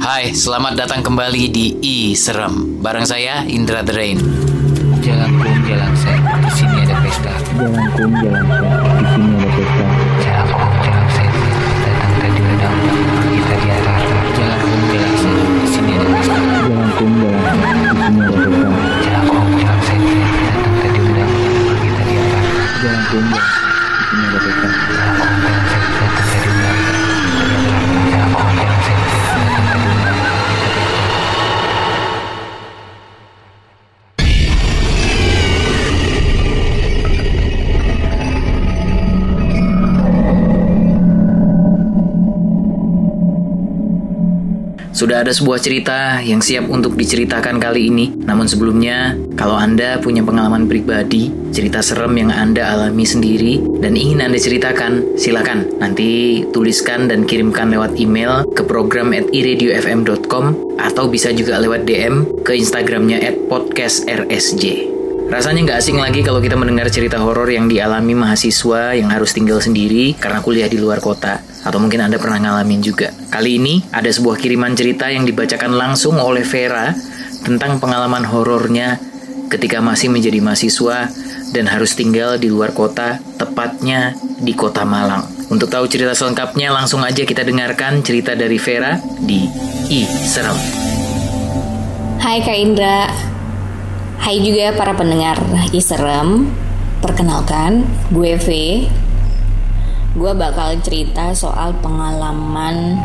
Hai, selamat datang kembali di I Serem. Bareng saya Indra The Rain. Jalan kum, jalan set. Di sini ada pesta. Jalan kum, jalan set. Di sini ada pesta. Jalan kum, jalan set. Datang tadi undang kita di atas. Jalan kum, jalan set. Di sini ada pesta. Jalan kum, jalan set. Di sini ada pesta. Jalan kum, jalan set. Datang tadi undang kita di atas. Jalan kum, jalan set. Di sini ada pesta. Jalan kum, jalan set. Sudah ada sebuah cerita yang siap untuk diceritakan kali ini. Namun sebelumnya, kalau Anda punya pengalaman pribadi, cerita serem yang Anda alami sendiri dan ingin Anda ceritakan, silakan nanti tuliskan dan kirimkan lewat email ke program at iradiofm.com atau bisa juga lewat DM ke Instagramnya at podcastrsj. Rasanya nggak asing lagi kalau kita mendengar cerita horor yang dialami mahasiswa yang harus tinggal sendiri karena kuliah di luar kota. Atau mungkin Anda pernah ngalamin juga. Kali ini ada sebuah kiriman cerita yang dibacakan langsung oleh Vera tentang pengalaman horornya ketika masih menjadi mahasiswa dan harus tinggal di luar kota, tepatnya di kota Malang. Untuk tahu cerita selengkapnya, langsung aja kita dengarkan cerita dari Vera di I Serem. Hai Kak Indra Hai juga para pendengar Iserem Perkenalkan, gue V. Gue bakal cerita soal pengalaman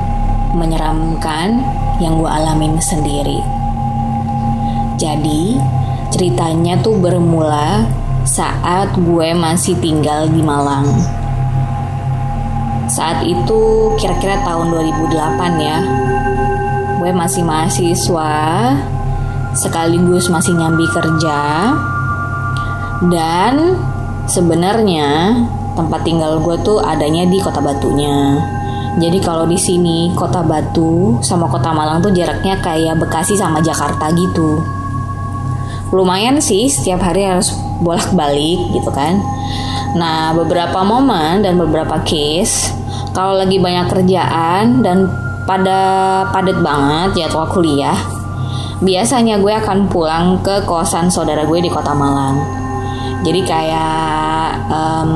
menyeramkan yang gue alamin sendiri. Jadi, ceritanya tuh bermula saat gue masih tinggal di Malang. Saat itu kira-kira tahun 2008 ya. Gue masih mahasiswa sekaligus masih nyambi kerja dan sebenarnya tempat tinggal gue tuh adanya di Kota Batunya. Jadi kalau di sini Kota Batu sama Kota Malang tuh jaraknya kayak Bekasi sama Jakarta gitu. Lumayan sih setiap hari harus bolak-balik gitu kan. Nah, beberapa momen dan beberapa case kalau lagi banyak kerjaan dan pada padat banget jadwal kuliah, biasanya gue akan pulang ke kosan saudara gue di kota Malang. Jadi kayak um,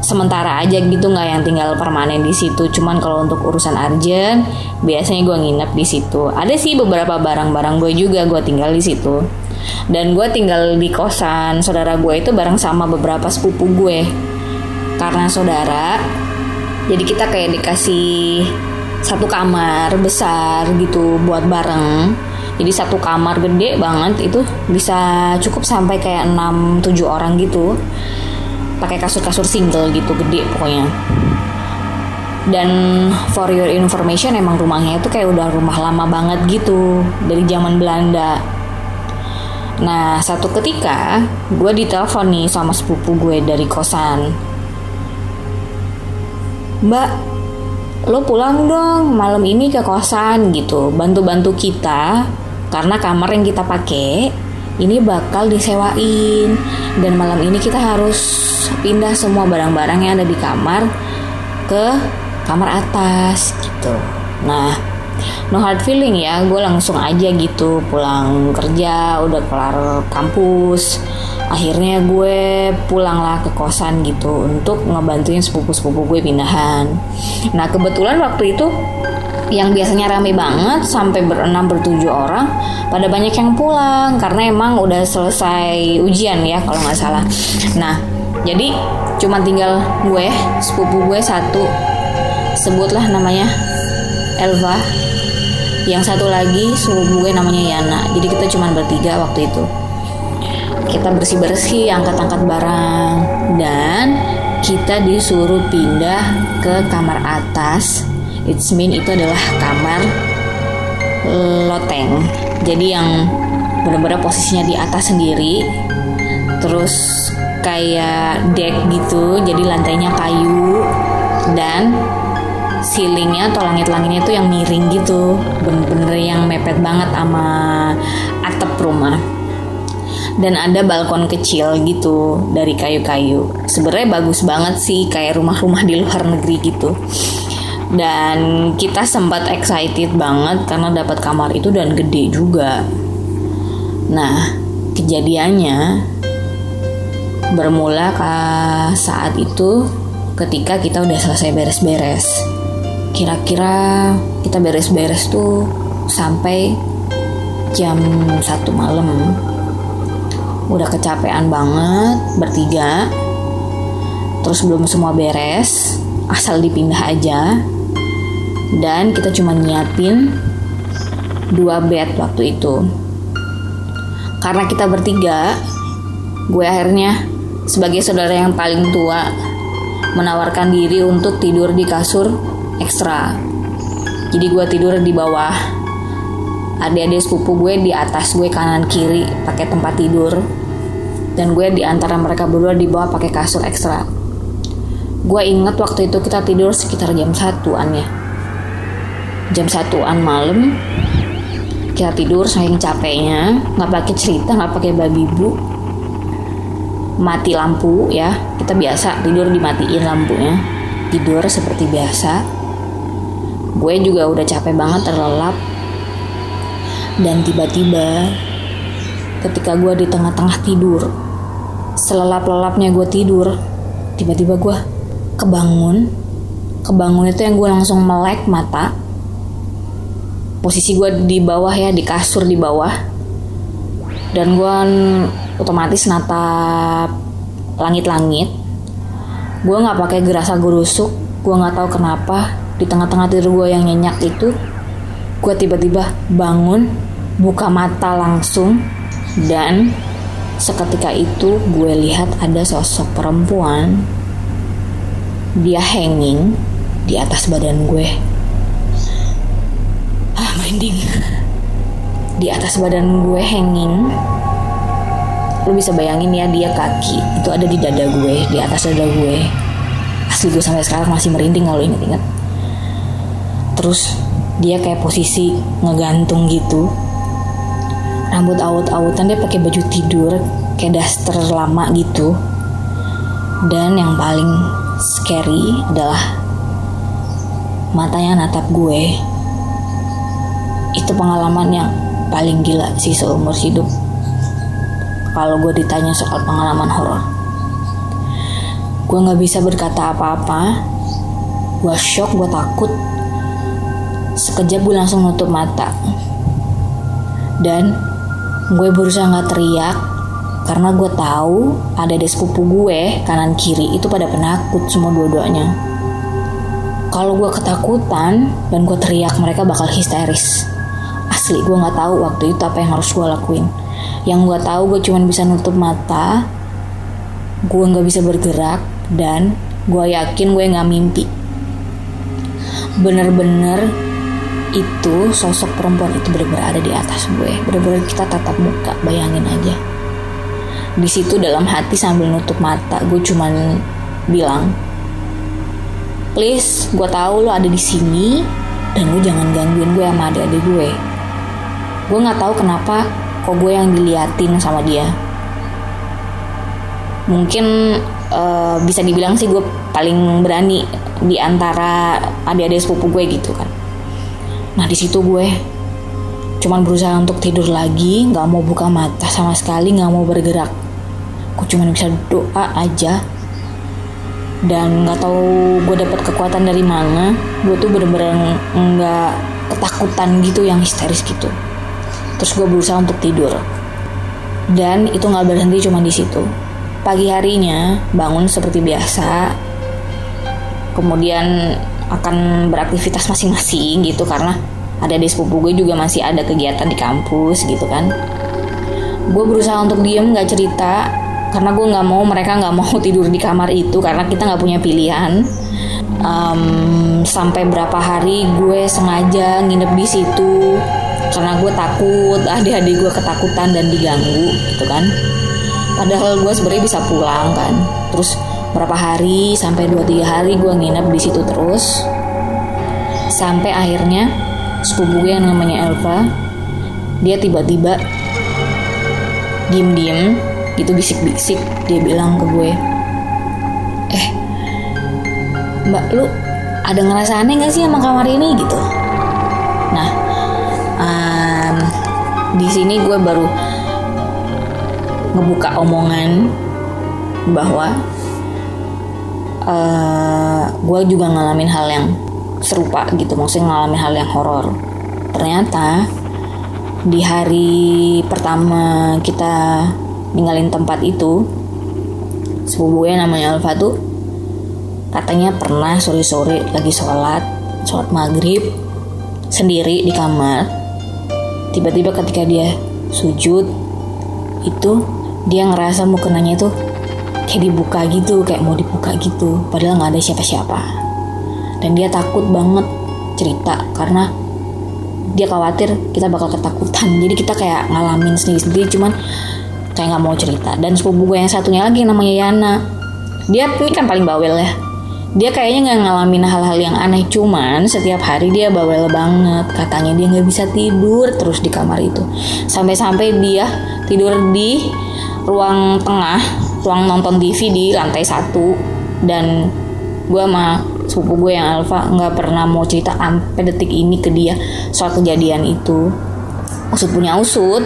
sementara aja gitu nggak yang tinggal permanen di situ. Cuman kalau untuk urusan urgent, biasanya gue nginep di situ. Ada sih beberapa barang-barang gue juga gue tinggal di situ. Dan gue tinggal di kosan saudara gue itu bareng sama beberapa sepupu gue. Karena saudara, jadi kita kayak dikasih satu kamar besar gitu buat bareng jadi satu kamar gede banget itu bisa cukup sampai kayak 6 7 orang gitu. Pakai kasur-kasur single gitu gede pokoknya. Dan for your information emang rumahnya itu kayak udah rumah lama banget gitu dari zaman Belanda. Nah, satu ketika gue ditelepon nih sama sepupu gue dari kosan. Mbak, lo pulang dong malam ini ke kosan gitu. Bantu-bantu kita karena kamar yang kita pakai ini bakal disewain dan malam ini kita harus pindah semua barang-barang yang ada di kamar ke kamar atas gitu. Nah, no hard feeling ya, gue langsung aja gitu pulang kerja, udah kelar kampus. Akhirnya gue pulanglah ke kosan gitu untuk ngebantuin sepupu-sepupu gue pindahan. Nah kebetulan waktu itu yang biasanya rame banget sampai berenam bertujuh orang pada banyak yang pulang. Karena emang udah selesai ujian ya kalau nggak salah. Nah jadi cuma tinggal gue sepupu gue satu. Sebutlah namanya Elva. Yang satu lagi sepupu gue namanya Yana. Jadi kita cuma bertiga waktu itu. Kita bersih-bersih angkat-angkat barang. Dan kita disuruh pindah ke kamar atas It's mean itu adalah kamar loteng. Jadi yang benar-benar posisinya di atas sendiri. Terus kayak deck gitu. Jadi lantainya kayu dan ceilingnya atau langit-langitnya itu yang miring gitu. Bener-bener yang mepet banget sama atap rumah dan ada balkon kecil gitu dari kayu-kayu. Sebenarnya bagus banget sih kayak rumah-rumah di luar negeri gitu. Dan kita sempat excited banget karena dapat kamar itu dan gede juga. Nah kejadiannya bermula ke saat itu ketika kita udah selesai beres-beres. Kira-kira kita beres-beres tuh sampai jam satu malam. Udah kecapean banget bertiga. Terus belum semua beres asal dipindah aja dan kita cuma nyiapin dua bed waktu itu. Karena kita bertiga gue akhirnya sebagai saudara yang paling tua menawarkan diri untuk tidur di kasur ekstra. Jadi gue tidur di bawah adik-adik sepupu gue di atas gue kanan kiri pakai tempat tidur. Dan gue di antara mereka berdua di bawah pakai kasur ekstra. Gue inget waktu itu kita tidur sekitar jam satuan ya jam satuan malam kita tidur saking capeknya nggak pakai cerita nggak pakai babi bu. Mati lampu ya. Kita biasa tidur dimatiin lampunya. Tidur seperti biasa. Gue juga udah capek banget terlelap. Dan tiba-tiba ketika gue di tengah-tengah tidur selelap-lelapnya gue tidur tiba-tiba gue kebangun. Kebangun itu yang gue langsung melek mata posisi gue di bawah ya di kasur di bawah. Dan gue otomatis natap langit-langit. Gue nggak pakai gerasa gerusuk gue nggak tahu kenapa di tengah-tengah tidur gue yang nyenyak itu gue tiba-tiba bangun buka mata langsung dan seketika itu gue lihat ada sosok perempuan. Dia hanging di atas badan gue merinding di atas badan gue hanging. Lu bisa bayangin ya dia kaki itu ada di dada gue di atas dada gue. Asli gue sampai sekarang masih merinding kalau inget-inget. Terus dia kayak posisi ngegantung gitu. Rambut awut-awutan dia pakai baju tidur kayak daster lama gitu. Dan yang paling scary adalah matanya natap gue itu pengalaman yang paling gila sih seumur hidup. Kalau gue ditanya soal pengalaman horor. Gue nggak bisa berkata apa-apa. Gue shock gue takut. Sekejap gue langsung nutup mata. Dan gue berusaha nggak teriak karena gue tahu ada di sepupu gue kanan kiri itu pada penakut semua dua-duanya. Kalau gue ketakutan dan gue teriak mereka bakal histeris asli gue nggak tahu waktu itu apa yang harus gue lakuin. Yang gue tahu gue cuma bisa nutup mata gue nggak bisa bergerak dan gue yakin gue nggak mimpi. Bener-bener itu sosok perempuan itu benar-benar ada di atas gue. Benar-benar kita tatap muka bayangin aja. Di situ dalam hati sambil nutup mata gue cuman bilang please gue tahu lo ada di sini dan lo jangan gangguin gue sama adik-adik gue gue nggak tahu kenapa kok gue yang diliatin sama dia. Mungkin uh, bisa dibilang sih gue paling berani di antara adik-adik sepupu gue gitu kan. Nah di situ gue cuman berusaha untuk tidur lagi nggak mau buka mata sama sekali nggak mau bergerak. Gue cuman bisa doa aja. Dan nggak tahu gue dapat kekuatan dari mana. Gue tuh bener-bener nggak ketakutan gitu yang histeris gitu terus gue berusaha untuk tidur. Dan itu nggak berhenti cuma di situ. Pagi harinya bangun seperti biasa. Kemudian akan beraktivitas masing-masing gitu karena ada di sepupu gue juga masih ada kegiatan di kampus gitu kan. Gue berusaha untuk diem nggak cerita. Karena gue nggak mau mereka nggak mau tidur di kamar itu karena kita nggak punya pilihan. Um, sampai berapa hari gue sengaja nginep di situ karena gue takut adik-adik gue ketakutan dan diganggu gitu kan. Padahal gue sebenarnya bisa pulang kan. Terus berapa hari sampai 2-3 hari gue nginep di situ terus. Sampai akhirnya sepupu gue yang namanya Elva dia tiba-tiba diem-diem gitu bisik-bisik. Dia bilang ke gue eh mbak lu ada ngerasa aneh gak sih sama kamar ini? Gitu. Nah di sini gue baru ngebuka omongan bahwa eh gue juga ngalamin hal yang serupa gitu. Maksudnya ngalamin hal yang horor. Ternyata di hari pertama kita ninggalin tempat itu sepupu gue namanya Alfa tuh katanya pernah sore-sore lagi sholat sholat maghrib sendiri di kamar tiba-tiba ketika dia sujud itu dia ngerasa mukenanya itu kayak dibuka gitu kayak mau dibuka gitu padahal nggak ada siapa-siapa. Dan dia takut banget cerita karena dia khawatir kita bakal ketakutan. Jadi kita kayak ngalamin sendiri-sendiri cuman kayak nggak mau cerita. Dan sepupu gue yang satunya lagi namanya Yana. Dia ini kan paling bawel ya dia kayaknya nggak ngalamin hal-hal yang aneh cuman setiap hari dia bawel banget. Katanya dia nggak bisa tidur terus di kamar itu. Sampai-sampai dia tidur di ruang tengah ruang nonton TV di lantai satu. Dan gue sama sepupu gue yang Alfa nggak pernah mau cerita sampai detik ini ke dia soal kejadian itu. Usut punya usut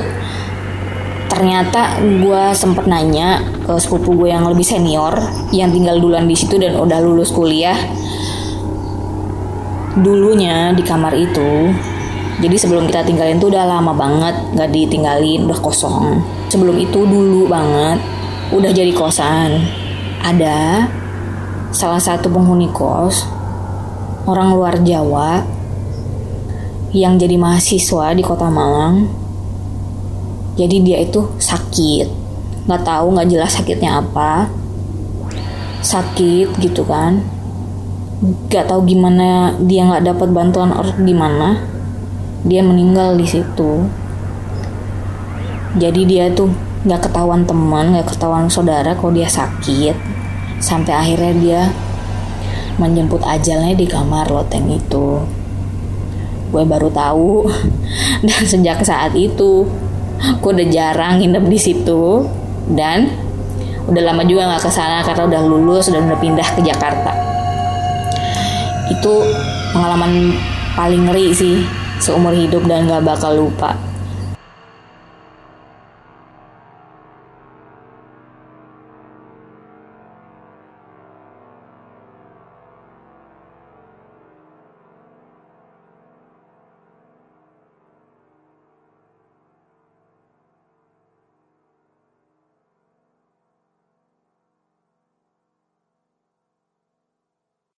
ternyata gue sempet nanya ke sepupu gue yang lebih senior yang tinggal duluan di situ dan udah lulus kuliah. Dulunya di kamar itu jadi sebelum kita tinggalin tuh udah lama banget nggak ditinggalin udah kosong. Sebelum itu dulu banget udah jadi kosan. Ada salah satu penghuni kos orang luar Jawa yang jadi mahasiswa di kota Malang jadi dia itu sakit. Nggak tahu nggak jelas sakitnya apa. Sakit gitu kan. Nggak tahu gimana dia nggak dapat bantuan orang gimana. Dia meninggal di situ. Jadi dia tuh nggak ketahuan teman nggak ketahuan saudara kalau dia sakit. Sampai akhirnya dia menjemput ajalnya di kamar loteng itu. Gue baru tahu. Dan sejak saat itu gue udah jarang nginep di situ dan udah lama juga nggak ke sana karena udah lulus dan udah pindah ke Jakarta. Itu pengalaman paling ngeri sih seumur hidup dan gak bakal lupa